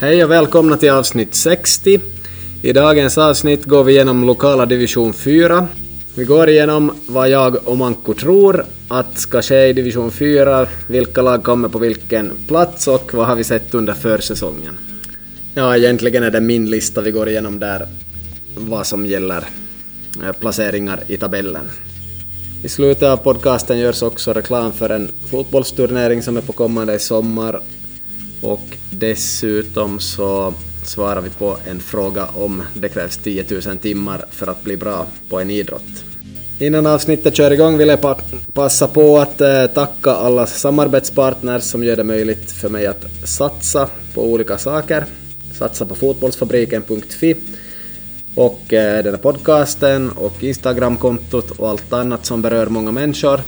Hej och välkomna till avsnitt 60. I dagens avsnitt går vi igenom lokala division 4. Vi går igenom vad jag och Manko tror att ska ske i division 4, vilka lag kommer på vilken plats och vad har vi sett under försäsongen. Ja, egentligen är det min lista vi går igenom där, vad som gäller eh, placeringar i tabellen. I slutet av podcasten görs också reklam för en fotbollsturnering som är på kommande i sommar och dessutom så svarar vi på en fråga om det krävs 10 000 timmar för att bli bra på en idrott. Innan avsnittet kör igång vill jag pa passa på att eh, tacka alla samarbetspartners som gör det möjligt för mig att satsa på olika saker. Satsa på fotbollsfabriken.fi och eh, den här podcasten och Instagramkontot och allt annat som berör många människor.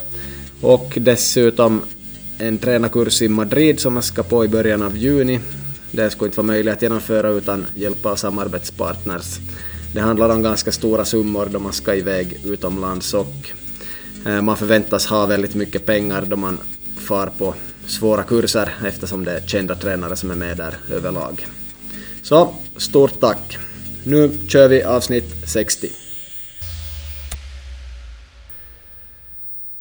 Och dessutom en tränarkurs i Madrid som jag ska på i början av juni. Det skulle inte vara möjligt att genomföra utan hjälp av samarbetspartners. Det handlar om ganska stora summor då man ska iväg utomlands och eh, man förväntas ha väldigt mycket pengar då man far på svåra kurser eftersom det är kända tränare som är med där överlag. Så, stort tack! Nu kör vi avsnitt 60.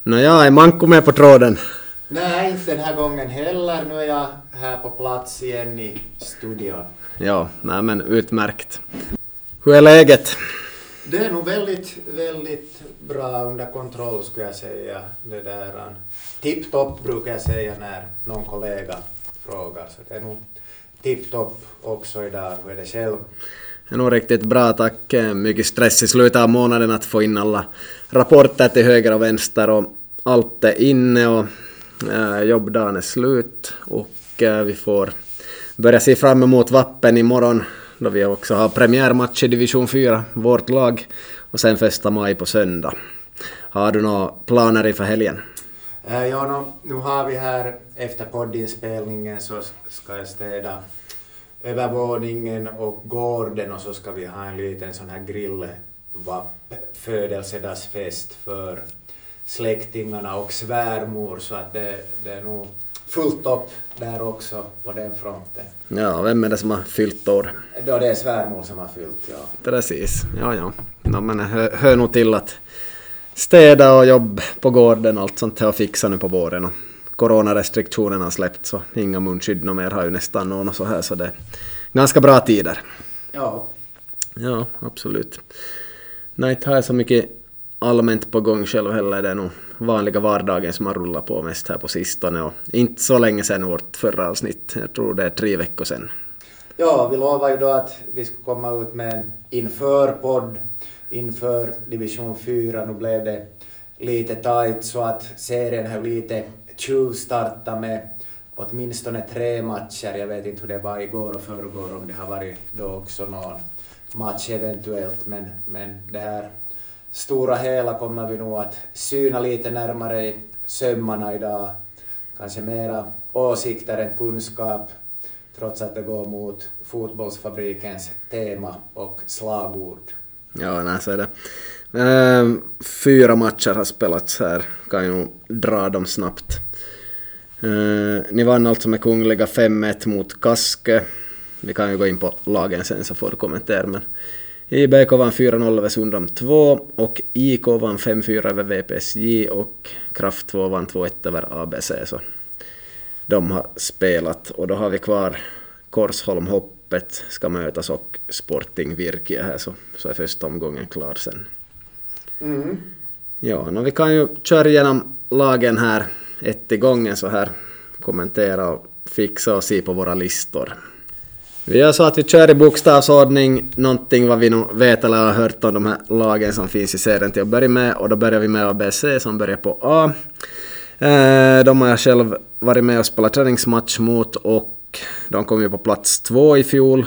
Nåja, är Manko med på tråden? Nej, inte den här gången heller. Nu är jag här på plats igen i studion. Ja, nej men utmärkt. Hur är läget? Det är nog väldigt, väldigt bra under kontroll skulle jag säga. Det där, tipptopp brukar jag säga när någon kollega frågar. Så det är nog tipptopp också idag. Hur är det själv? Det är nog riktigt bra, tack. Mycket stress i slutet av månaden att få in alla rapporter till höger och vänster och allt är inne och Eh, jobbdagen är slut och eh, vi får börja se fram emot Vappen imorgon då vi också har premiärmatch i division 4, vårt lag, och sen första maj på söndag. Har du några planer inför helgen? Äh, ja, no, nu har vi här efter poddinspelningen så ska jag städa övervåningen och gården och så ska vi ha en liten sån här grillvapp, födelsedagsfest för släktingarna och svärmor så att det, det är nog fullt upp där också på den fronten. Ja, vem är det som har fyllt år? Då det är svärmor som har fyllt, ja. Precis, ja ja. No, men hör, hör nog till att städa och jobb på gården och allt sånt här och fixa nu på våren. Och coronarestriktionerna har släppt så inga munskydd och mer har ju nästan någon och så här så det är ganska bra tider. Ja. Ja, absolut. Nej, inte har jag så mycket allmänt på gång själv heller. Det är nog vanliga vardagen som har rullat på mest här på sistone och inte så länge sedan vårt förra avsnitt. Jag tror det är tre veckor sedan. Ja, vi lovade ju då att vi skulle komma ut med en inför-podd inför division 4. Nu blev det lite tajt så att serien har lite tjuvstartat med åtminstone tre matcher. Jag vet inte hur det var igår och förrgår, om det har varit då också någon match eventuellt, men, men det här stora hela kommer vi nog att syna lite närmare i sömmarna idag. Kanske mera åsikter än kunskap, trots att det går mot fotbollsfabrikens tema och slagord. Ja, nej, så är det. Ehm, fyra matcher har spelats här, kan ju dra dem snabbt. Ehm, ni vann alltså med Kungliga 5-1 mot Kaske. Vi kan ju gå in på lagen sen så får du kommentera. Men IBK vann 4-0 över Sundom 2 och IK vann 5-4 över VPSJ och Kraft 2 vann 2-1 över ABC. Så de har spelat och då har vi kvar Korsholm Hoppet ska mötas och Sporting Virke här så, så är första omgången klar sen. Mm. Ja, no, vi kan ju köra igenom lagen här ett i gången så här, kommentera och fixa och se på våra listor. Vi gör så att vi kör i bokstavsordning, någonting vad vi nog vet eller har hört om de här lagen som finns i serien till att börja med och då börjar vi med ABC som börjar på A. Eh, de har jag själv varit med och spelat träningsmatch mot och de kom ju på plats två i fjol.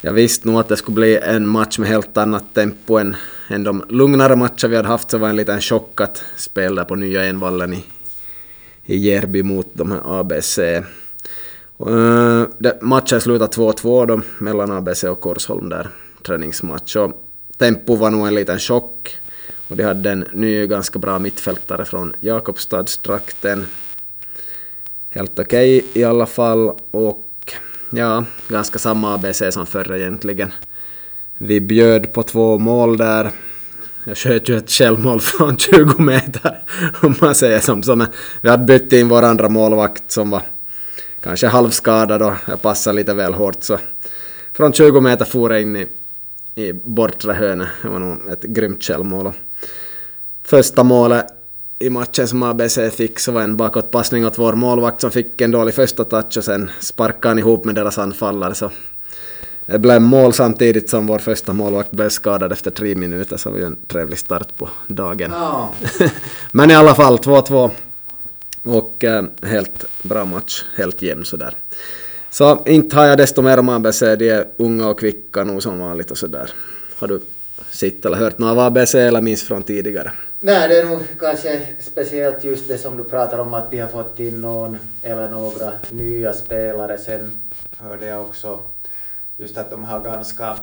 Jag visste nog att det skulle bli en match med helt annat tempo än, än de lugnare matcher vi hade haft, så det var en liten chock att spela på nya Envallen i, i Järby mot de här ABC. Uh, matchen slutade 2-2 då mellan ABC och Korsholm där, träningsmatch. Och tempo var nog en liten chock. Och de hade en ny ganska bra mittfältare från Jakobstadstrakten. Helt okej okay i alla fall. Och ja, ganska samma ABC som förr egentligen. Vi bjöd på två mål där. Jag sköt ju ett självmål från 20 meter, om man säger som så. Men vi hade bytt in vår andra målvakt som var kanske halvskadad och jag passade lite väl hårt. Så från 20 meter for jag in i, i bortre hörnet. Det var nog ett grymt självmål. Första målet i matchen som ABC fick så var en bakåtpassning åt vår målvakt som fick en dålig första touch och sen sparkade han ihop med deras anfallare. Så det blev mål samtidigt som vår första målvakt blev skadad efter tre minuter så det var ju en trevlig start på dagen. Ja. Men i alla fall 2-2 och eh, helt bra match, helt jämn sådär. Så inte har jag desto mer om ABC, de är unga och kvicka nog som vanligt och sådär. Har du sett eller hört något av ABC eller minst från tidigare? Nej, det är nog kanske speciellt just det som du pratar om att de har fått in någon eller några nya spelare. Sen hörde jag också just att de har ganska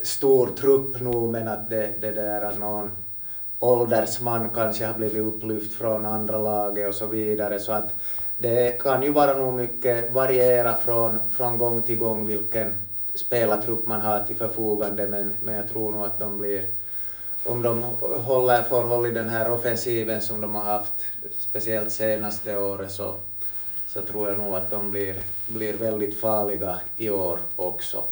stor trupp nu men att det, det där är någon åldersman kanske har blivit upplyft från andra laget och så vidare. Så att det kan ju vara nog mycket variera från, från gång till gång vilken spelartrupp man har till förfogande men, men jag tror nog att de blir om de håller, får håll i den här offensiven som de har haft, speciellt senaste året, så, så tror jag nog att de blir, blir väldigt farliga i år också.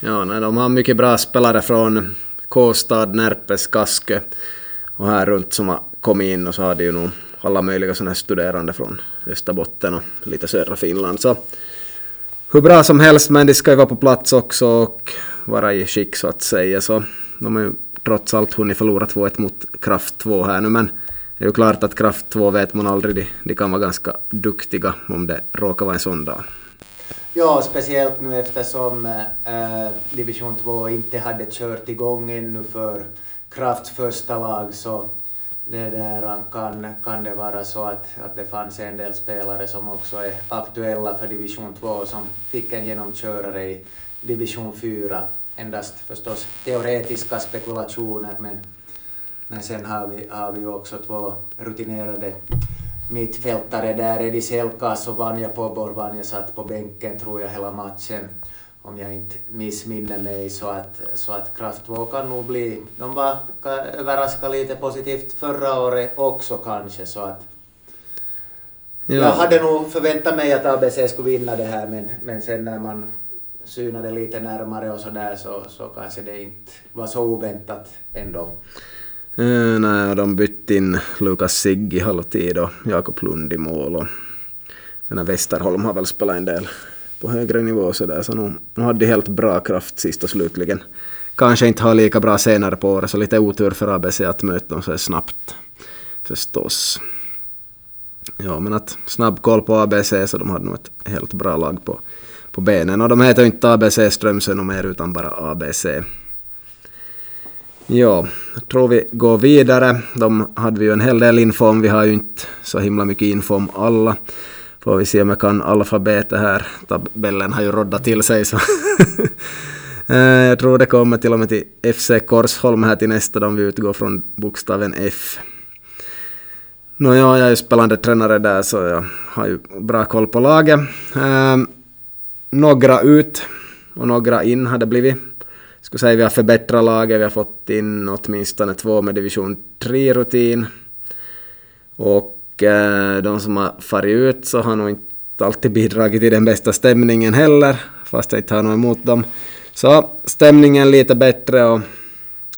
Ja, nej, de har mycket bra spelare från Kåstad, Närpes, Kaskö och här runt som har kommit in och så har de ju nog alla möjliga sådana här studerande från Österbotten och lite södra Finland. Så hur bra som helst, men de ska ju vara på plats också och vara i skick så att säga. Så de har ju trots allt hunnit förlora 2-1 mot Kraft 2 här nu, men det är ju klart att Kraft 2 vet man aldrig, de, de kan vara ganska duktiga om det råkar vara en sån dag. Ja, speciellt nu eftersom äh, division 2 inte hade kört igång ännu för Krafts första lag så det där äh, kan, kan det vara så att, att det fanns en del spelare som också är aktuella för division 2 som fick en genomkörare i division 4. Endast förstås teoretiska spekulationer men, men sen har vi, har vi också två rutinerade mittfältare där, Edi Selkas och Vanja Pobor. Vanja satt på bänken tror jag hela matchen om jag inte missminner mig, så att, så att Kraft 2 kan nog bli... De var överraskade lite positivt förra året också kanske, så att... Ja. Jag hade nog förväntat mig att ABC skulle vinna det här, men, men sen när man synade lite närmare och sådär så, så kanske det inte var så oväntat ändå. Eh, nej, de bytte in Lukas Sigg i halvtid och Jakob Lund i mål och den här Westerholm har väl spelat en del på högre nivå så där, så nu, nu hade de helt bra kraft sist och slutligen. Kanske inte har lika bra senare på året, så lite otur för ABC att möta dem så snabbt förstås. Ja, men att snabb koll på ABC så de hade nog ett helt bra lag på, på benen. Och de heter ju inte ABC Strömsö och mer utan bara ABC. Ja, tror vi går vidare. De hade vi ju en hel del info om. Vi har ju inte så himla mycket info om alla. Får vi se om jag kan alfabetet här. Tabellen har ju roddat till sig så. Eh, jag tror det kommer till och med till FC Korsholm här till nästa om vi utgår från bokstaven F. Nåja, jag är ju spelande tränare där så jag har ju bra koll på laget. Ähm, några ut och några in har det blivit. Jag skulle säga vi har förbättrat laget, vi har fått in åtminstone två med division 3-rutin. Och Eh, de som har farit ut så har nog inte alltid bidragit till den bästa stämningen heller, fast jag inte har något emot dem. Så stämningen lite bättre och,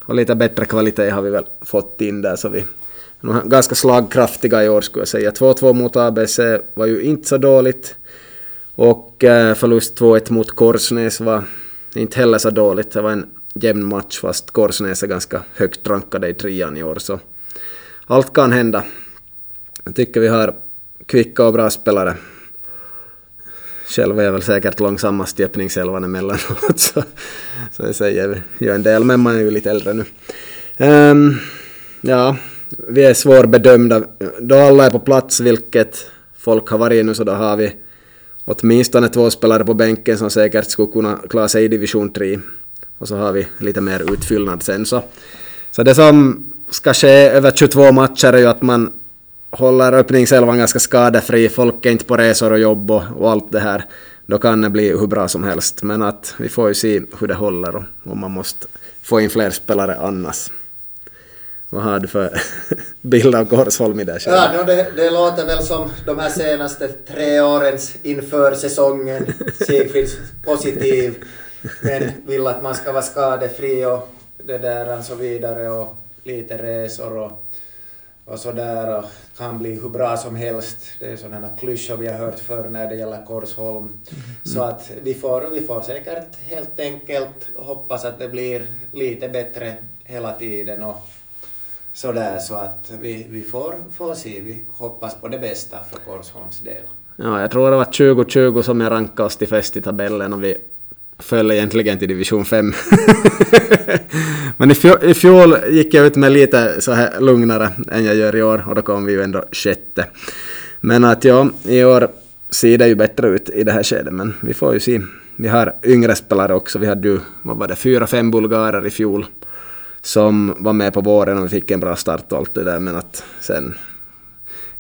och lite bättre kvalitet har vi väl fått in där, så vi är ganska slagkraftiga i år skulle jag säga. 2-2 mot ABC var ju inte så dåligt. Och eh, förlust 2-1 mot Korsnäs var inte heller så dåligt. Det var en jämn match fast Korsnäs är ganska högt rankade i trean i år så allt kan hända. Jag tycker vi har kvicka och bra spelare. Själv är jag väl säkert långsammast i öppningselvan emellanåt, så, så det säger ju en del, men man är ju lite äldre nu. Um, ja, vi är svårbedömda. Då alla är på plats, vilket folk har varit nu, så då har vi åtminstone två spelare på bänken som säkert skulle kunna klara sig i division 3. Och så har vi lite mer utfyllnad sen. Så, så det som ska ske över 22 matcher är ju att man håller öppningselvan ganska skadefri, folk är inte på resor och jobb och, och allt det här. då kan det bli hur bra som helst. Men att vi får ju se hur det håller och om man måste få in fler spelare annars. Vad har du för bild av Korsholm i det Ja, no, det, det låter väl som de här senaste tre årens inför säsongen. Sigfrids positiv, men vill att man ska vara skadefri och det där och så vidare och lite resor och, och sådär och kan bli hur bra som helst. Det är sådana klyschor vi har hört förr när det gäller Korsholm. Mm. Så att vi får, vi får säkert helt enkelt hoppas att det blir lite bättre hela tiden och sådär så att vi, vi får, får se. Vi hoppas på det bästa för Korsholms del. Ja, jag tror det var 2020 som jag rankade oss till fest i tabellen och vi föll egentligen till division 5. Men i fjol, i fjol, gick jag ut med lite så här lugnare än jag gör i år och då kom vi ju ändå sjätte. Men att ja, i år ser det ju bättre ut i det här skedet men vi får ju se. Vi har yngre spelare också. Vi hade ju, vad var det, fyra, fem bulgarer i fjol som var med på våren och vi fick en bra start och allt det där men att sen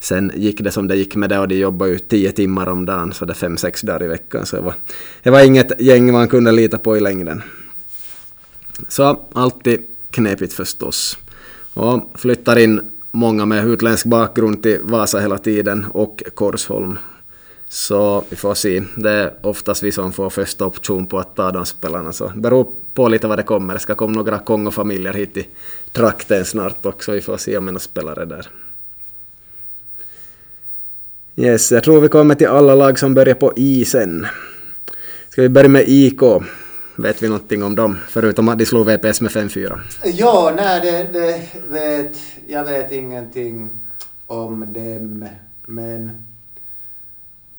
sen gick det som det gick med det och de jobbade ju tio timmar om dagen så det fem, sex dagar i veckan så det var, det var inget gäng man kunde lita på i längden. Så alltid knepigt förstås. Och flyttar in många med utländsk bakgrund till Vasa hela tiden och Korsholm. Så vi får se. Det är oftast vi som får första option på att ta de spelarna. Så det beror på lite vad det kommer. Det ska komma några Kongo-familjer hit i trakten snart också. Vi får se om det är några spelare där. Yes, jag tror vi kommer till alla lag som börjar på I sen. Ska vi börja med IK? Vet vi någonting om dem, förutom att de slog VPS med 5-4? Ja, nej, det, det vet... Jag vet ingenting om dem, men...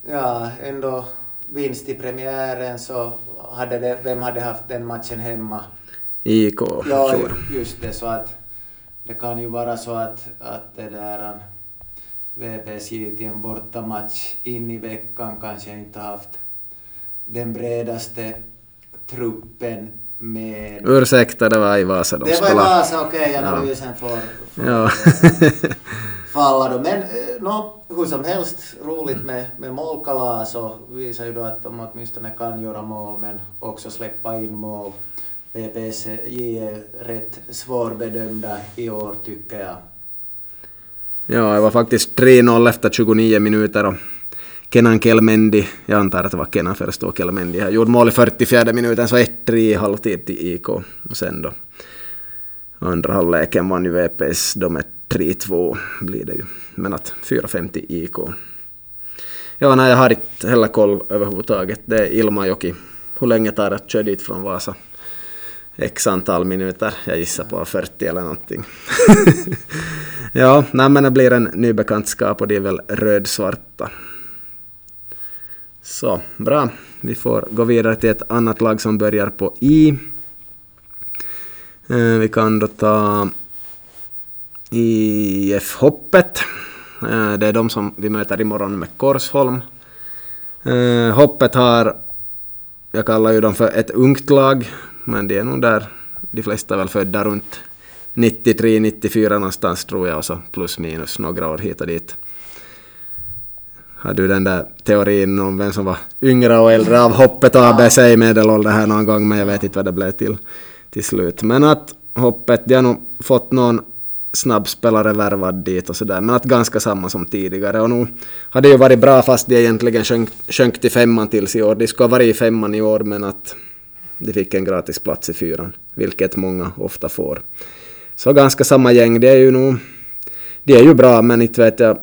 Ja, ändå vinst i premiären så hade det... Vem hade haft den matchen hemma? IK, Ja, just det, så att... Det kan ju vara så att, att det där... VPS givet i en bortamatch in i veckan kanske inte haft den bredaste truppen med... Ursäkta, det var i Vasa de Det var i Vasa, okej, okay, analysen ja. får, får ja. falla då. Men eh, no, hur som helst, roligt med, med målkalas och visar ju då att de åtminstone kan göra mål men också släppa in mål. VPS är rätt svårbedömda i år tycker jag. Ja, det var faktiskt 3-0 efter 29 minuter och Kenan Kelmendi, jag antar att det var Kenan först det Kelmendi han gjorde mål i 44 minuten så 1-3 i halvtid till IK. Och sen då andra halvleken vann ju VPS då med 3-2 blir det ju. Men att 4-5 till IK. Ja, nej, jag har inte heller koll överhuvudtaget. Det är Ilmajoki. Hur länge tar det att köra dit från Vasa? X antal minuter. Jag gissar på 40 eller någonting. ja, nej, men det blir en ny bekantskap och det är väl rödsvarta. Så, bra. Vi får gå vidare till ett annat lag som börjar på I. Eh, vi kan då ta IF Hoppet. Eh, det är de som vi möter imorgon med Korsholm. Eh, Hoppet har, jag kallar ju dem för ett ungt lag, men de är nog där, de flesta är väl födda runt 93, 94 någonstans tror jag och så plus minus några år hit och dit. Har du den där teorin om vem som var yngre och äldre av hoppet och ABC i medelålder här någon gång men jag vet inte vad det blev till till slut. Men att hoppet, de har nog fått någon snabbspelare värvad dit och sådär, men att ganska samma som tidigare. Och nu har det ju varit bra fast de egentligen sjönk, sjönk till femman tills i år. De skulle ha varit i femman i år men att de fick en gratis plats i fyran, vilket många ofta får. Så ganska samma gäng, det är ju nog... De är ju bra, men inte vet jag...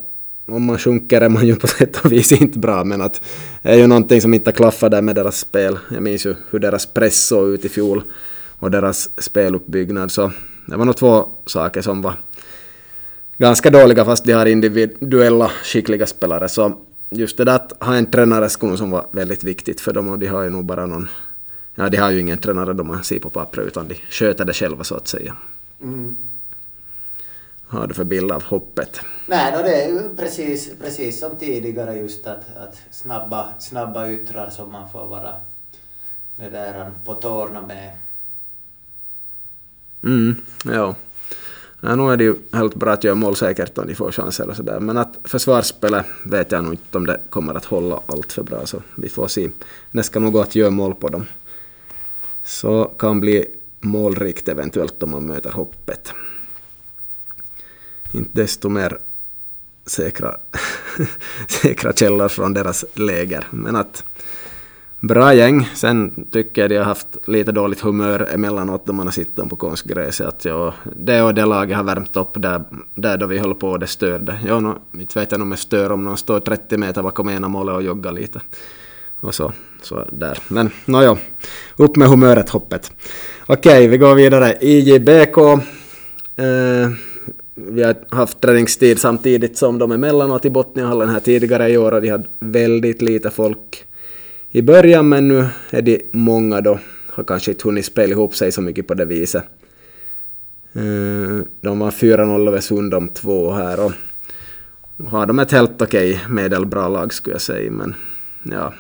Om man sjunker är man ju på sätt och vis inte bra, men att det är ju någonting som inte klaffar där med deras spel. Jag minns ju hur deras press såg ut i fjol och deras speluppbyggnad, så det var nog två saker som var ganska dåliga fast de har individuella skickliga spelare. Så just det där att ha en tränare skulle som var väldigt viktigt för dem och de har ju nog bara någon ja, de har ju ingen tränare då man ser på pappret utan de sköter det själva så att säga. Mm. Vad har du för bild av hoppet? Nej, no, det är ju precis, precis som tidigare just att, att snabba, snabba yttrar som man får vara det där på tårna med. Mm, ja. Ja, nu är det ju helt bra att göra mål säkert om de får chanser och sådär. Men att försvarsspelet vet jag nog inte om det kommer att hålla allt för bra. Så vi får se. Det ska nog gå att göra mål på dem. Så kan bli målrikt eventuellt om man möter hoppet. Inte desto mer säkra, säkra källor från deras läger. Men att bra gäng. Sen tycker jag de har haft lite dåligt humör emellanåt då man har sett dem på konstgräset. Att ja, det och det laget har värmt upp där, där då vi höll på och det störde. Ja, no, inte vet jag om det stör om någon står 30 meter bakom ena målet och joggar lite. Och så, så där. Men nåjo, upp med humöret hoppet. Okej, vi går vidare. IJBK. Eh, vi har haft träningstid samtidigt som de emellanåt i Botniahallen här tidigare i år och de hade väldigt lite folk i början men nu är de många då. Har kanske inte hunnit spela ihop sig så mycket på det viset. Eh, de var 4-0 över Sundom 2 här och har de ett helt okej medelbra lag skulle jag säga men ja.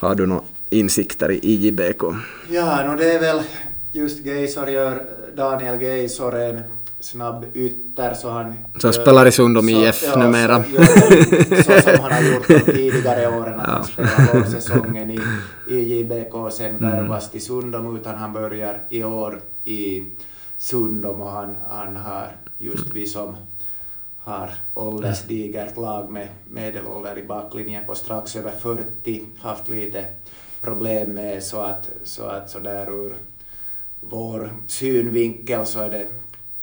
Har du några insikter i IJBK? Ja, no det är väl just Geisor gör Daniel Geisor en snabb ytter så han... Så spelar i Sundom IF ja, numera. Så, så som han har gjort de tidigare åren, att ja. han spelar säsongen i, i JBK och sen mm. värvas till Sundom, utan han börjar i år i Sundom och han, han har just vi som har åldersdigert lag med medelålder i backlinjen på strax över 40 haft lite problem med så att så, att så där ur vår synvinkel så är det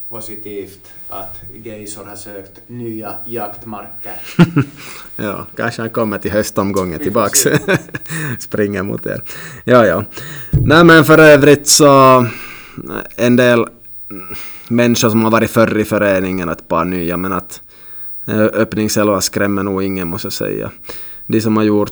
positivt att Geisor har sökt nya jaktmarker. ja, kanske han kommer till höstomgången tillbaks. Springer mot er. Ja, ja. Nej, men för övrigt så en del människor som har varit förr i föreningen, ett par nya, men att eh, öppningselva skrämmer nog ingen måste jag säga. De som har gjort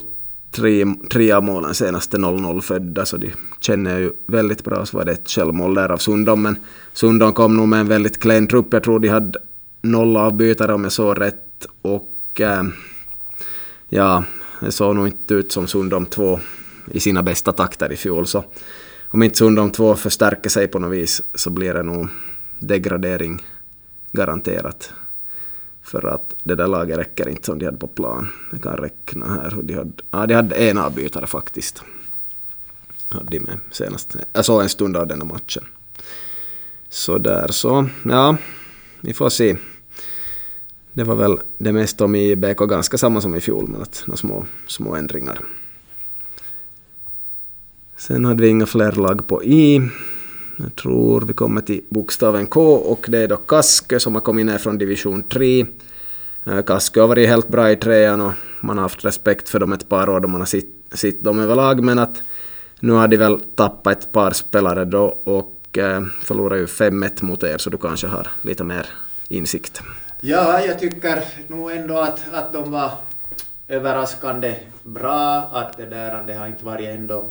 tre, tre av målen senaste 0-0 födda, så de känner jag ju väldigt bra. Så var det ett självmål där av Sundom, men Sundom kom nog med en väldigt klen trupp. Jag tror de hade noll avbytare om jag såg rätt. Och äh, ja, det såg nog inte ut som Sundom 2 i sina bästa takter i fjol. Så om inte Sundom 2 förstärker sig på något vis så blir det nog degradering garanterat. För att det där laget räcker inte som de hade på plan. Jag kan räkna här hur de hade... Ja, de hade en avbytare faktiskt. Hade de med senast. Jag såg en stund av denna matchen. Så där så, ja, vi får se. Det var väl det mesta om IBK, ganska samma som i fjol, men att några små, små ändringar. Sen hade vi inga fler lag på I. Jag tror vi kommer till bokstaven K och det är då Kaskö som har kommit ner från division 3. Eh, Kaske Kaskö har varit helt bra i trean och man har haft respekt för dem ett par år då man har sett, sett dem överlag men att nu har de väl tappat ett par spelare då och eh, förlorar ju 5-1 mot er så du kanske har lite mer insikt. Ja, jag tycker nog ändå att, att de var överraskande bra, att det där det har inte varit ändå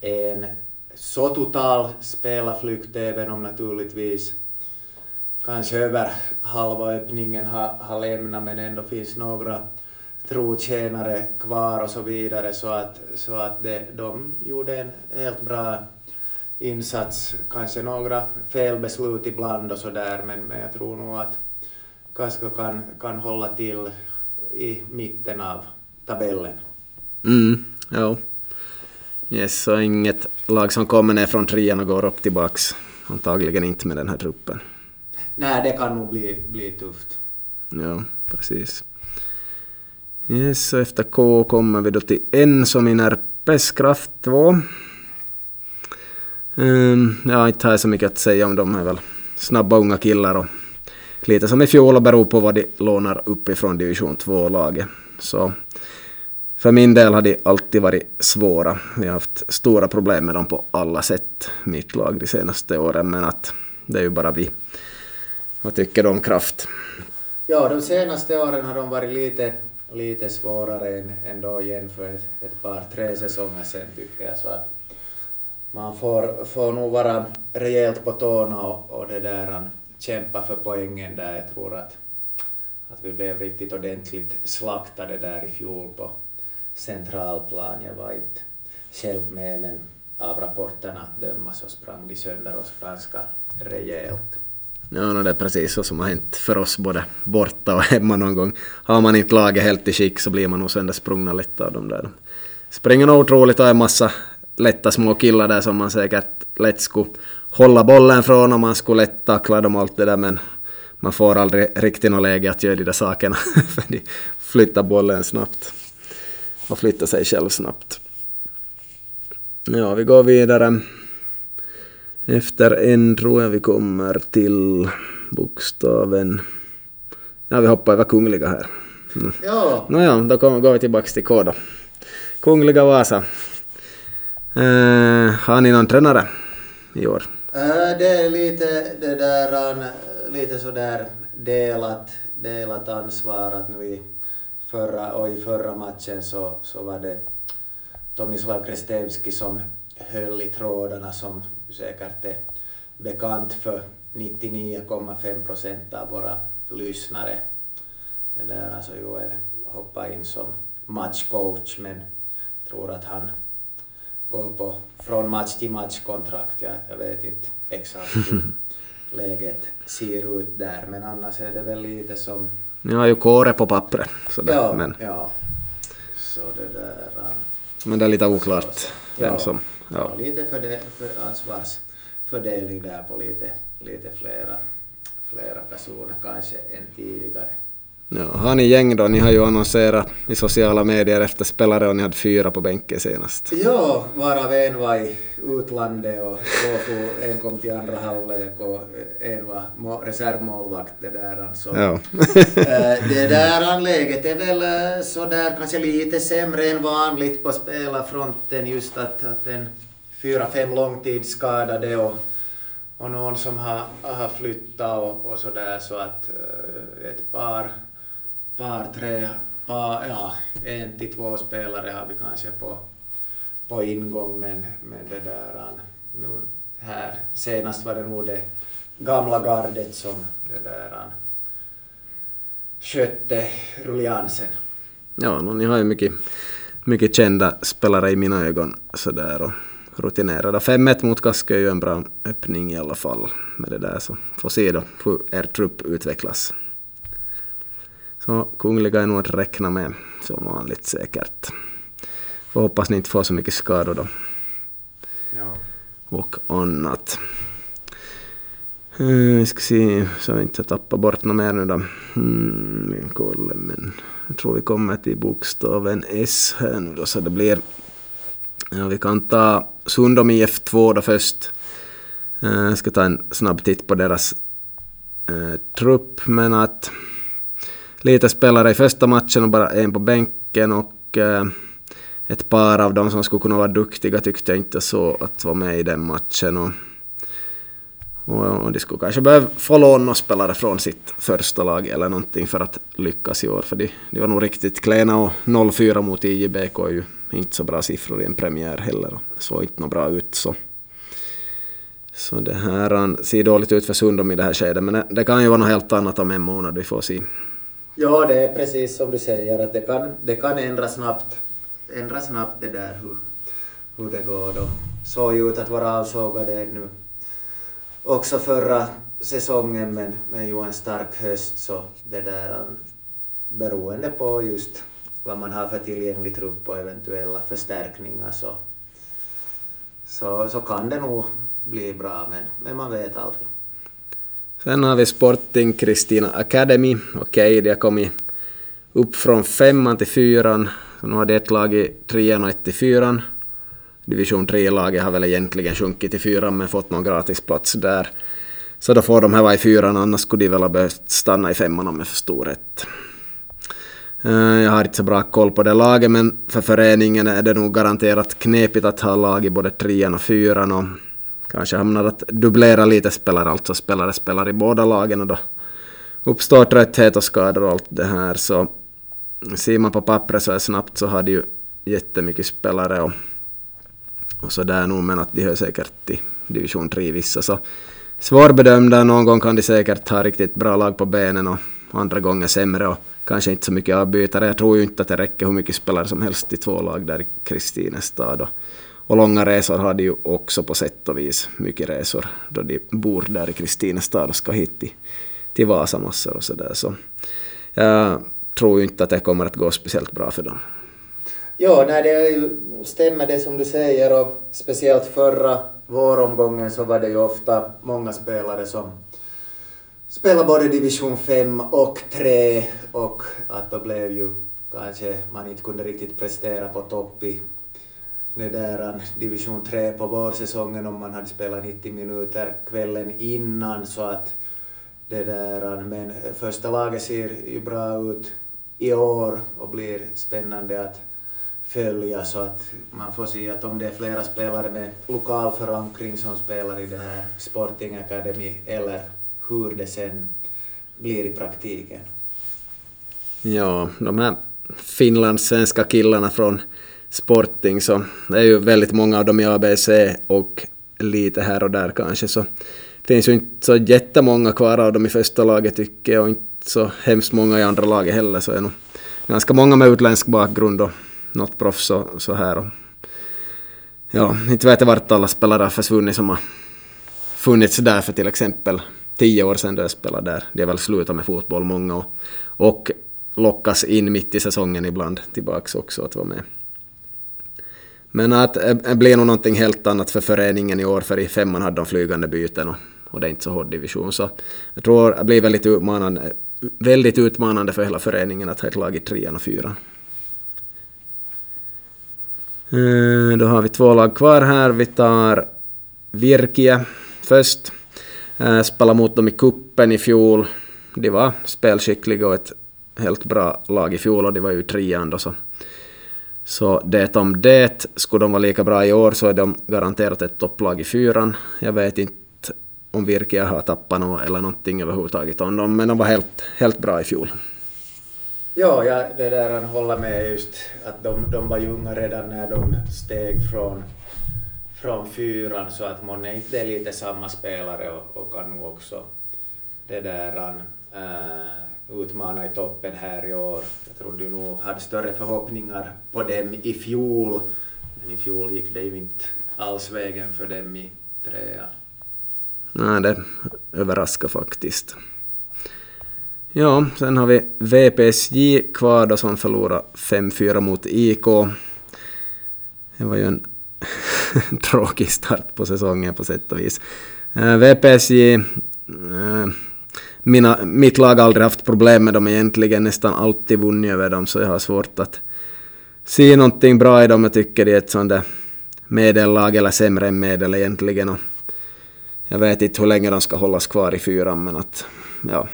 en så total spelarflykt även om naturligtvis kanske över halva öppningen har, har lämnat men ändå finns några trotjänare kvar och så vidare så att, så att det, de gjorde en helt bra insats, kanske några felbeslut ibland och sådär men, men jag tror nog att Kasko kan, kan hålla till i mitten av tabellen. Mm, ja. Yes, så inget lag som kommer ner från trean och går upp tillbaks. Antagligen inte med den här truppen. Nej, det kan nog bli, bli tufft. Ja, precis. Yes, så efter K kommer vi då till N som i Närpes Kraft 2. Um, ehm, ja, inte har jag så mycket att säga om dem. är väl snabba unga killar och lite som i fjol och beror på vad de lånar uppifrån division 2-laget. Så för min del har de alltid varit svåra. Vi har haft stora problem med dem på alla sätt, mitt lag, de senaste åren, men att det är ju bara vi. Vad tycker du om Kraft? Ja, de senaste åren har de varit lite, lite svårare än, än då för ett, ett par, tre säsonger sedan tycker jag. Så att man får, får nog vara rejält på tårna och, och det där, kämpa för poängen där. Jag tror att, att vi blev riktigt ordentligt slaktade där i fjol på, centralplan. Jag var inte själv med men av rapporterna att döma så sprang de sönder oss ganska rejält. Ja, no, det är precis så som har hänt för oss både borta och hemma någon gång. Har man inte laget helt i skick så blir man nog söndersprungna lite av de där. De springer nog otroligt och är en massa lätta små killar där som man säkert lätt skulle hålla bollen från och man skulle lätt tackla dem och allt det där men man får aldrig riktigt något läge att göra de där sakerna för de flyttar bollen snabbt och flyttar sig själv snabbt. Ja, vi går vidare. Efter en tror jag vi kommer till bokstaven... Ja, vi hoppar över Kungliga här. Mm. Ja. Nåja, då går vi tillbaka till K då. Kungliga Vasa. Eh, har ni någon tränare i år? Äh, det är lite det där, lite sådär delat, delat ansvar att nu i förra, och i förra matchen så, så var det Tomislav Krestevski som höll i trådarna som säkert är bekant för 99,5 procent av våra lyssnare. Det där alltså Joel hoppade in som matchcoach men tror att han går på från match till match kontrakt. Jag, jag vet inte exakt hur läget ser ut där men annars är det väl lite som... Ni har ju Kåre på pappret. Sådär, ja, men... ja. Så det där... Men det är lite oklart vem ja, som... Ja. ja lite för, det, för ansvarsfördelning där på lite, lite flera, flera personer kanske än tidigare. Ja, har ni gäng då? Ni har ju annonserat i sociala medier efter spelare och ni hade fyra på bänken senast. Ja, varav en var i utlandet och en kom till andra halvlek och en var reservmålvakt. Det där, alltså. ja. Eh, det där läget är väl eh, sådär kanske lite sämre än vanligt på spelarfronten just att, att en fyra, fem långtidsskadade och och någon som har, har flyttat och, och sådär så att ett par par, tre, par, ja, en till två spelare har vi kanske på, på ingång men, men det där äh, nu här senast var det nog det gamla gardet som det där äh, skötte rulliansen. Ja, no, ni har ju mycket, mycket kända spelare i mina ögon sådär och rutinerade. 5-1 mot Kaskö är ju en bra öppning i alla fall med det där så får se då hur er trupp utvecklas. Så Kungliga är nog att räkna med som vanligt säkert. Får hoppas ni inte får så mycket skador då. Ja. Och annat. Vi eh, ska se så jag inte tappar bort något mer nu då. Mm, vi kollar, men jag tror vi kommer till bokstaven S här nu då så det blir... Ja, vi kan ta Sundom IF2 då först. Eh, jag ska ta en snabb titt på deras eh, trupp men att lite spelare i första matchen och bara en på bänken och eh, ett par av dem som skulle kunna vara duktiga tyckte jag inte så att vara med i den matchen. Och, och, och de skulle kanske behöva få låna spelare från sitt första lag eller någonting för att lyckas i år. För de, de var nog riktigt klena och 0-4 mot IJBK är ju inte så bra siffror i en premiär heller. Och såg inte något bra ut så. Så det här ser dåligt ut för Sundom i det här skedet men det, det kan ju vara något helt annat om en månad, vi får se. Ja, det är precis som du säger att det kan, det kan ändras snabbt, ändra snabbt det där hur, hur det går. Då såg ju ut att vara avsågade nu också förra säsongen men med ju en stark höst så det där um, beroende på just vad man har för tillgänglig trupp och eventuella förstärkningar så, så, så kan det nog bli bra men, men man vet aldrig. Sen har vi Sporting Kristina Academy. Okej, okay, de har kommit upp från femman till fyran. Så nu har de ett lag i trean och ett i fyran. Division 3-laget har väl egentligen sjunkit till fyran men fått någon gratisplats där. Så då får de här vara i fyran, annars skulle de väl ha behövt stanna i femman om jag förstår rätt. Eh, jag har inte så bra koll på det laget, men för föreningen är det nog garanterat knepigt att ha lag i både trean och fyran. Och kanske hamnar att dubblera lite spelare, alltså spelare spelar i båda lagen och då uppstår trötthet och skador och allt det här. Så ser man på pappret så här snabbt så har de ju jättemycket spelare och, och så där nog, men att de hör säkert till division 3 vissa. Så svårbedömda, någon gång kan de säkert ha riktigt bra lag på benen och andra gånger sämre och kanske inte så mycket avbytare. Jag tror ju inte att det räcker hur mycket spelare som helst i två lag där i Kristinestad. Och Och långa resor har de ju också på sätt och vis. Mycket resor då de bor där i Kristinestad och ska hit till, till Vasa massor och sådär. Så ja, tror ju inte att det kommer att gå speciellt bra för dem. Ja, nej, det stämmer det som du säger och speciellt förra våromgången så var det ju ofta många spelare som spelade både division 5 och 3 och att då blev ju kanske man inte kunde riktigt prestera på topp i det där division 3 på vårsäsongen om man hade spelat 90 minuter kvällen innan så att det där men första laget ser ju bra ut i år och blir spännande att följa så att man får se att om det är flera spelare med lokal förankring som spelar i den här Sporting Academy eller hur det sen blir i praktiken. Ja, de här finlandssvenska killarna från Sporting så det är ju väldigt många av dem i ABC och lite här och där kanske så finns ju inte så jättemånga kvar av dem i första laget tycker jag och inte så hemskt många i andra laget heller så är nog ganska många med utländsk bakgrund och något proffs och så här. Och, ja, inte vet jag vart alla spelare har försvunnit som har funnits där för till exempel tio år sedan då jag spelade där. De har väl slutat med fotboll många och, och lockas in mitt i säsongen ibland tillbaks också att vara med. Men att det blir nog någonting helt annat för föreningen i år, för i femman hade de flygande byten och, och det är inte så hård division. Så jag tror det blir väldigt utmanande, väldigt utmanande för hela föreningen att ha ett lag i trean och fyran. Eh, då har vi två lag kvar här. Vi tar Virkie först. Eh, spelade mot dem i kuppen i fjol. De var spelskickliga och ett helt bra lag i fjol och de var ju trean då så. Så det om det, skulle de vara lika bra i år så är de garanterat ett topplag i fyran. Jag vet inte om Virke har tappat något eller någonting överhuvudtaget om dem, men de var helt, helt bra i fjol. Ja, jag det där han håller med just att de, de var unga redan när de steg från, från fyran så att månne inte är lite samma spelare och, och kan nog också det där han, äh, utmana i toppen här i år. Jag trodde ju nog hade större förhoppningar på dem i fjol, men i fjol gick det ju inte alls vägen för dem i trean. Nej, det överraskar faktiskt. Ja, sen har vi VPSJ kvar då som förlorade 5-4 mot IK. Det var ju en tråkig start på säsongen på sätt och vis. Eh, uh, VPSJ, uh, eh, mina, mitt lag har aldrig haft problem med dem egentligen, nästan alltid vunnit över dem, så jag har svårt att se någonting bra i dem. Jag tycker det är ett sånt där medellag, eller sämre än medel egentligen. Och jag vet inte hur länge de ska hållas kvar i fyran, men att ja,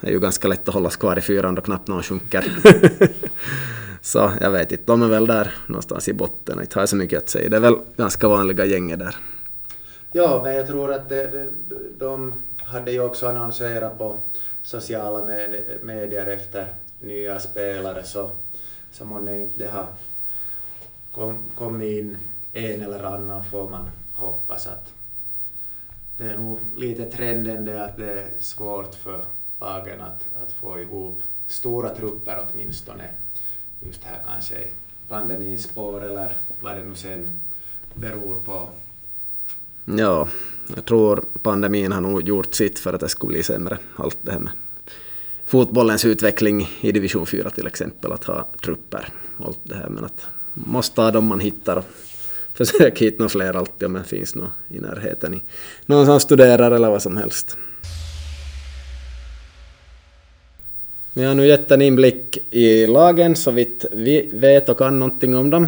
det är ju ganska lätt att hållas kvar i fyran då knappt någon sjunker. så jag vet inte, de är väl där någonstans i botten. Inte har jag så mycket att säga. Det är väl ganska vanliga gänger där. Ja, men jag tror att det, de hade ju också annonserat på sociala medier efter nya spelare så, så månne inte det har kommit in en eller annan får man hoppas att det är nog lite trenden det att det är svårt för lagen att, att få ihop stora trupper åtminstone just här kanske i pandemins spår eller vad det nu sen beror på. Ja, jag tror pandemin har nog gjort sitt för att det skulle bli sämre, allt det här med fotbollens utveckling i division 4 till exempel, att ha trupper allt det här, men att måste ha dem man hittar och försök hitta några fler alltid om det finns något i närheten, i, någon som studerar eller vad som helst. Vi har nu gett en inblick i lagen så vitt vi vet och kan någonting om dem.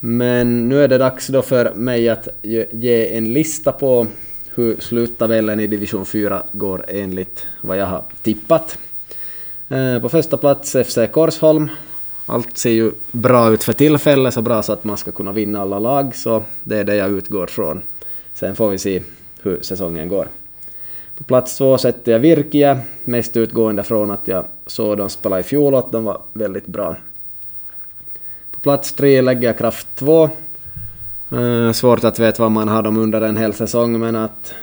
Men nu är det dags då för mig att ge en lista på hur sluttabellen i division 4 går enligt vad jag har tippat. Eh, på första plats FC Korsholm. Allt ser ju bra ut för tillfället, så bra så att man ska kunna vinna alla lag, så det är det jag utgår från. Sen får vi se hur säsongen går. På plats två sätter jag Virkia, mest utgående från att jag såg dem spela i fjol och att de var väldigt bra. På plats tre lägger jag Kraft 2. Eh, svårt att veta vad man har dem under en hel säsong, men att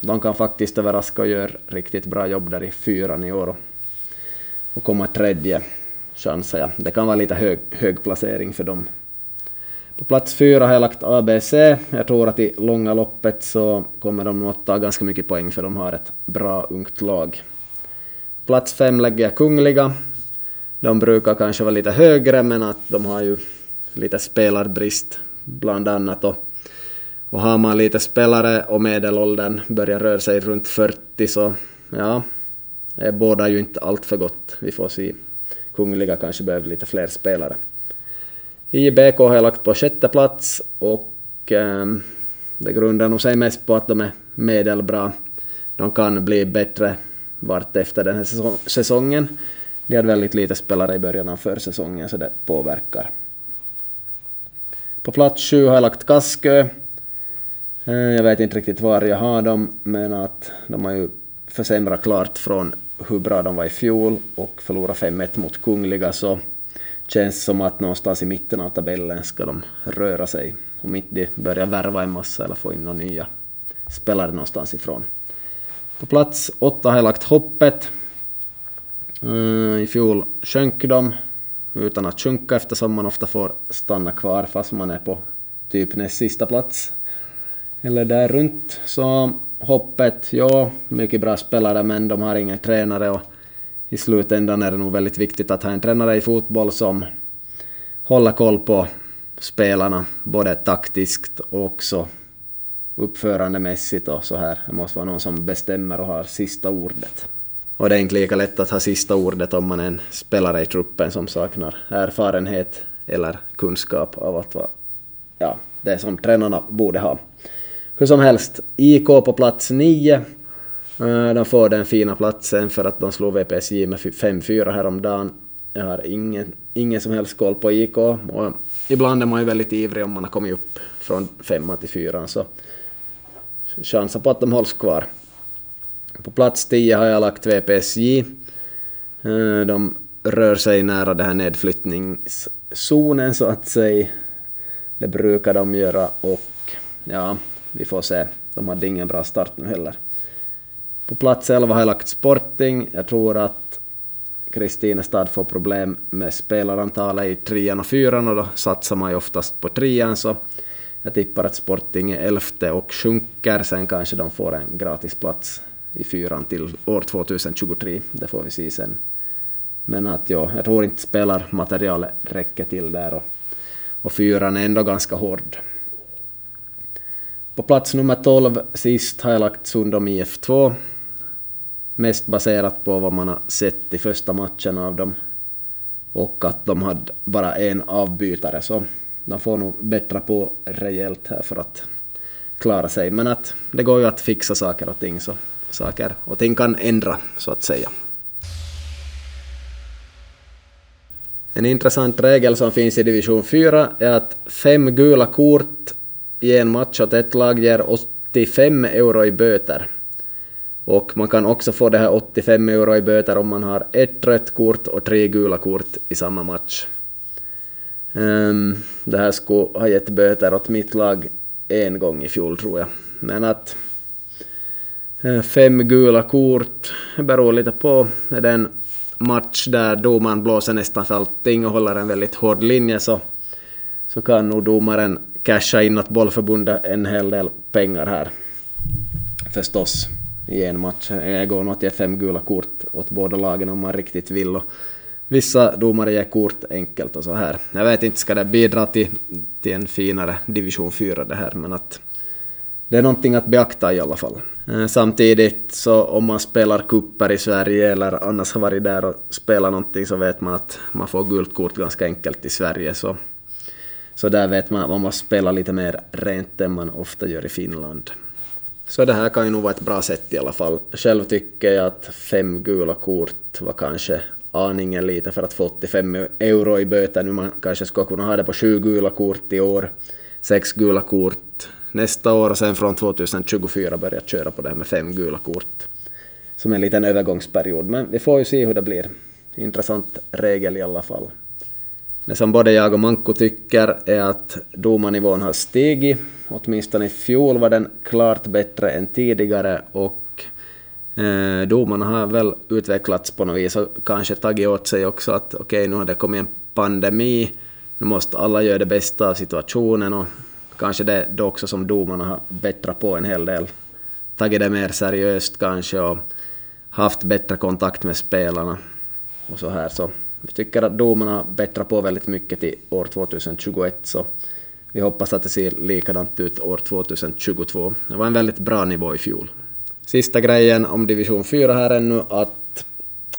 de kan faktiskt överraska och göra riktigt bra jobb där i fyran i år. Och komma tredje, chansar jag. Det kan vara lite hög, hög placering för dem. På plats fyra har jag lagt ABC. Jag tror att i långa loppet så kommer de nog att ta ganska mycket poäng för de har ett bra ungt lag. Plats fem lägger jag Kungliga. De brukar kanske vara lite högre men att de har ju lite spelarbrist bland annat. Och, och har man lite spelare och medelåldern börjar röra sig runt 40 så ja, det båda ju inte allt för gott. Vi får se. Kungliga kanske behöver lite fler spelare. IBK har jag lagt på sjätte plats och eh, det grundar nog sig mest på att de är medelbra. De kan bli bättre vart efter den här säsongen. De hade väldigt lite spelare i början av försäsongen så det påverkar. På plats sju har jag lagt Kaskö. Eh, jag vet inte riktigt var jag har dem, men att de har ju försämrat klart från hur bra de var i fjol och förlora 5-1 mot Kungliga så känns som att någonstans i mitten av tabellen ska de röra sig. Om inte de börjar värva en massa eller få in några nya spelare någonstans ifrån. På plats åtta har jag lagt Hoppet. Eh, I fjol sjönk de utan att sjunka eftersom man ofta får stanna kvar fast man är på typ näst sista plats. Eller där runt. Så Hoppet, ja, mycket bra spelare men de har ingen tränare och i slutändan är det nog väldigt viktigt att ha en tränare i fotboll som håller koll på spelarna, både taktiskt och också uppförandemässigt och så här. Det måste vara någon som bestämmer och har sista ordet. Och det är inte lika lätt att ha sista ordet om man är en spelare i truppen som saknar erfarenhet eller kunskap av att vara ja, det som tränarna borde ha. Hur som helst, IK på plats 9 eh, de får den fina platsen för att de slog VPSJ med 5-4 häromdagen. Jag har ingen, ingen som helst koll på IK och ibland är man ju väldigt ivrig om man har kommit upp från femma till fyran så chansen på att de hålls kvar. På plats 10 har jag lagt VPSJ. Eh, de rör sig nära den här nedflyttningszonen så att säga. Det brukar de göra och ja, vi får se. De hade ingen bra start nu heller. På plats 11 har jag lagt Sporting. Jag tror att Kristinestad får problem med spelarantalet i trean och fyran och då satsar man ju oftast på trean så jag tippar att Sporting är elfte och sjunker, sen kanske de får en gratisplats i fyran till år 2023. Det får vi se sen. Men att ja, jag tror inte spelarmaterialet räcker till där och, och fyran är ändå ganska hård. På plats nummer 12 sist har jag lagt Sundom IF2 mest baserat på vad man har sett i första matchen av dem och att de hade bara en avbytare så de får nog bättra på rejält här för att klara sig. Men att det går ju att fixa saker och ting så saker och ting kan ändra så att säga. En intressant regel som finns i division 4 är att fem gula kort i en match åt ett lag ger 85 euro i böter. Och man kan också få det här 85 euro i böter om man har ett rött kort och tre gula kort i samma match. Um, det här skulle ha gett böter åt mitt lag en gång i fjol tror jag. Men att eh, fem gula kort beror lite på. Är det en match där domaren blåser nästan för allting och håller en väldigt hård linje så, så kan nog domaren casha in åt bollförbundet en hel del pengar här. Förstås i en match. Det går nog att ge fem gula kort åt båda lagen om man riktigt vill. Och vissa domare ger kort enkelt och så här. Jag vet inte, ska det bidra till, till en finare division 4 det här, men att det är någonting att beakta i alla fall. Eh, samtidigt så om man spelar kupper i Sverige eller annars har varit där och spelat någonting så vet man att man får gult kort ganska enkelt i Sverige. Så, så där vet man att man måste spela lite mer rent än man ofta gör i Finland. Så det här kan ju nog vara ett bra sätt i alla fall. Själv tycker jag att fem gula kort var kanske aningen lite för att få 85 euro i böter. Nu man kanske skulle kunna ha det på sju gula kort i år, sex gula kort nästa år och sen från 2024 börja köra på det här med fem gula kort. Som en liten övergångsperiod, men vi får ju se hur det blir. Intressant regel i alla fall. Det som både jag och Manko tycker är att domarnivån har stigit Åtminstone i fjol var den klart bättre än tidigare och eh, domarna har väl utvecklats på något vis och kanske tagit åt sig också att okej, okay, nu har det kommit en pandemi nu måste alla göra det bästa av situationen och kanske det är då också som domarna har bättrat på en hel del. Tagit det mer seriöst kanske och haft bättre kontakt med spelarna och så här. Så vi tycker att domarna bättrar på väldigt mycket till år 2021 så vi hoppas att det ser likadant ut år 2022. Det var en väldigt bra nivå i fjol. Sista grejen om division 4 här ännu att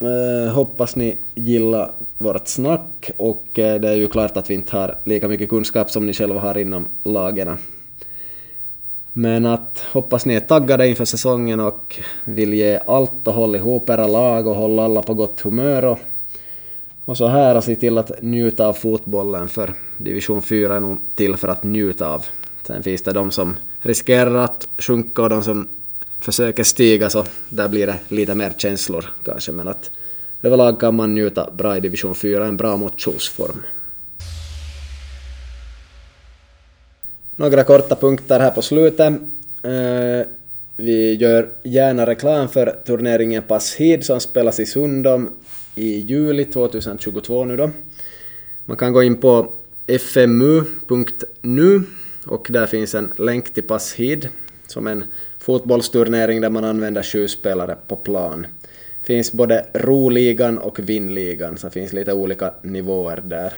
eh, hoppas ni gillar vårt snack och eh, det är ju klart att vi inte har lika mycket kunskap som ni själva har inom lagerna. Men att hoppas ni är taggade inför säsongen och vill ge allt och hålla ihop era lag och hålla alla på gott humör och, och så här och se till att njuta av fotbollen för division 4 är nog till för att njuta av. Sen finns det de som riskerar att sjunka och de som försöker stiga så där blir det lite mer känslor kanske men att överlag kan man njuta bra i division 4, en bra motionsform. Några korta punkter här på slutet. Eh, vi gör gärna reklam för turneringen Pass Hid som spelas i Sundom i juli 2022 nu då. Man kan gå in på fmu.nu och där finns en länk till Pass Hid som en fotbollsturnering där man använder sju spelare på plan. Det finns både roligan och vinnligan, så det finns lite olika nivåer där.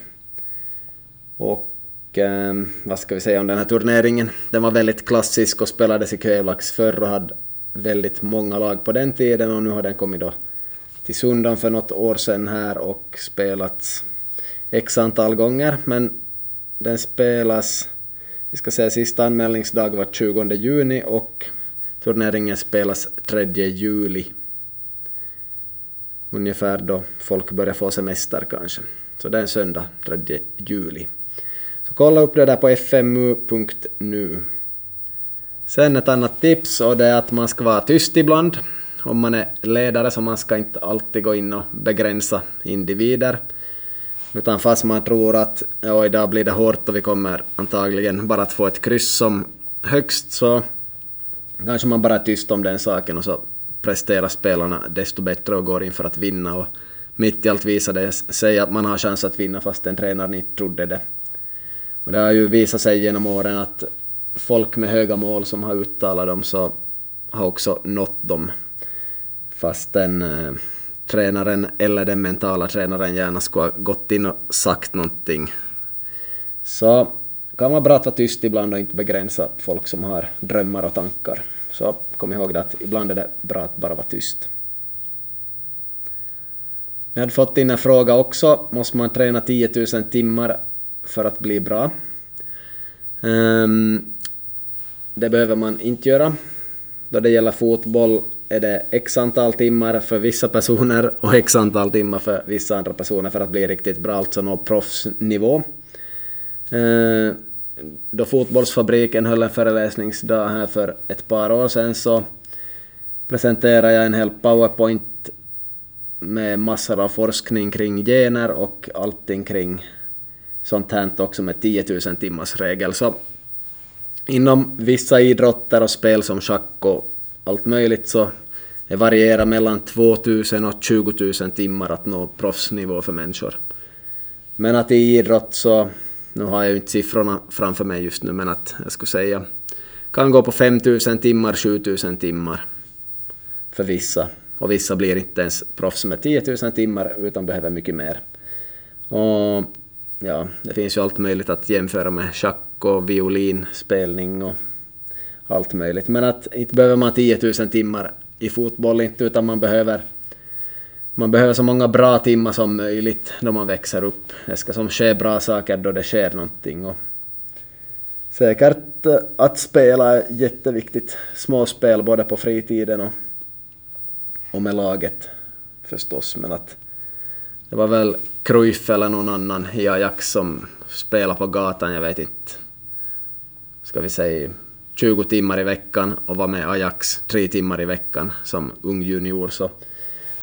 Och eh, vad ska vi säga om den här turneringen? Den var väldigt klassisk och spelades i Kövlax förr och hade väldigt många lag på den tiden och nu har den kommit då till Sundan för något år sedan här och spelats x antal gånger, men den spelas, vi ska säga sista anmälningsdag var 20 juni och turneringen spelas 3 juli. Ungefär då folk börjar få semester kanske. Så det är en söndag, 3 juli. Så kolla upp det där på fmu.nu. Sen ett annat tips och det är att man ska vara tyst ibland. Om man är ledare så man ska inte alltid gå in och begränsa individer. Utan fast man tror att ja, idag blir det hårt och vi kommer antagligen bara att få ett kryss som högst så kanske man bara är tyst om den saken och så presterar spelarna desto bättre och går in för att vinna och mitt i allt visar det sig att man har chans att vinna fast den tränaren inte trodde det. Och det har ju visat sig genom åren att folk med höga mål som har uttalat dem så har också nått dem. Fast den eh, tränaren eller den mentala tränaren gärna skulle ha gått in och sagt någonting. Så kan vara bra att vara tyst ibland och inte begränsa folk som har drömmar och tankar. Så kom ihåg det att ibland är det bra att bara vara tyst. Jag hade fått in en fråga också. Måste man träna 10 000 timmar för att bli bra? Um, det behöver man inte göra. Då det gäller fotboll är det x antal timmar för vissa personer och x antal timmar för vissa andra personer för att bli riktigt bra, alltså nå proffsnivå. Eh, då Fotbollsfabriken höll en föreläsningsdag här för ett par år sedan så presenterade jag en hel powerpoint med massor av forskning kring gener och allting kring sånt här också med 10 000 timmars regel. Så inom vissa idrotter och spel som schack och allt möjligt så det varierar mellan 2000 och 20 000 timmar att nå proffsnivå för människor. Men att i idrott så nu har jag ju inte siffrorna framför mig just nu, men att jag skulle säga kan gå på 5000 timmar, 7000 timmar för vissa. Och vissa blir inte ens proffs med 10 000 timmar utan behöver mycket mer. Och ja, det finns ju allt möjligt att jämföra med schack och violinspelning och allt möjligt. Men att inte behöver man 10 000 timmar i fotboll inte, utan man behöver man behöver så många bra timmar som möjligt då man växer upp. Det ska som ske bra saker då det sker någonting. Och säkert eh, att spela är jätteviktigt. Småspel både på fritiden och, och med laget förstås. Men att det var väl Cruyff eller någon annan i Ajax som spelade på gatan, jag vet inte. Ska vi säga 20 timmar i veckan och var med Ajax 3 timmar i veckan som ung junior. Så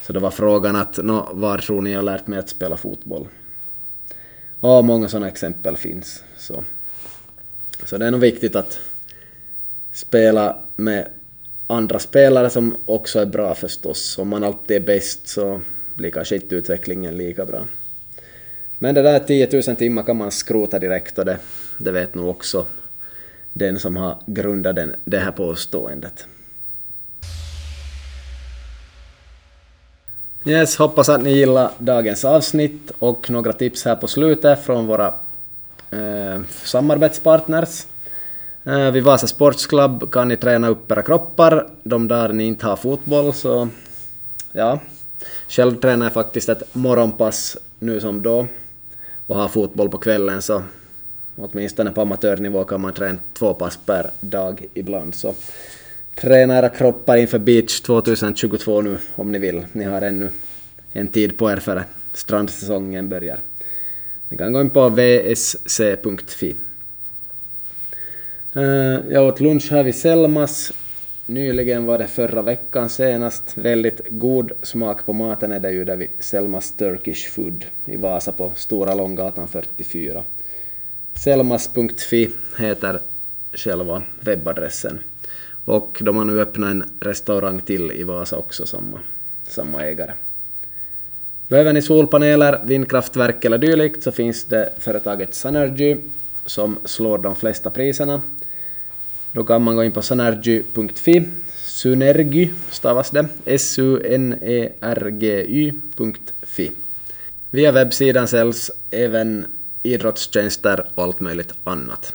så det var frågan att, no, var tror ni jag lärt mig att spela fotboll? Ja, många sådana exempel finns. Så. så det är nog viktigt att spela med andra spelare som också är bra förstås. Om man alltid är bäst så blir kanske inte utvecklingen lika bra. Men det där 10 000 timmar kan man skrota direkt och det, det vet nog också den som har grundat den, det här påståendet. Yes, hoppas att ni gillar dagens avsnitt och några tips här på slutet från våra eh, samarbetspartners. Eh, vid Vasa Sports Club kan ni träna upp era kroppar de dagar ni inte har fotboll, så ja. Själv tränar jag faktiskt ett morgonpass nu som då och har fotboll på kvällen, så åtminstone på amatörnivå kan man träna två pass per dag ibland. Så träna era kroppar inför Beach 2022 nu om ni vill. Ni har ännu en tid på er före strandsäsongen börjar. Ni kan gå in på vsc.fi. Eh, jag åt lunch här vid Selmas. Nyligen var det förra veckan senast. Väldigt god smak på maten är det ju där vid Selmas Turkish Food i Vasa på Stora Långgatan 44. Selmas.fi heter själva webbadressen. Och de har nu öppnat en restaurang till i Vasa också, samma, samma ägare. Behöver ni solpaneler, vindkraftverk eller dylikt så finns det företaget Sunergy som slår de flesta priserna. Då kan man gå in på sunergy.fi. Synergy stavas det, S-U-N-E-R-G-Y.fi. Via webbsidan säljs även idrottstjänster och allt möjligt annat.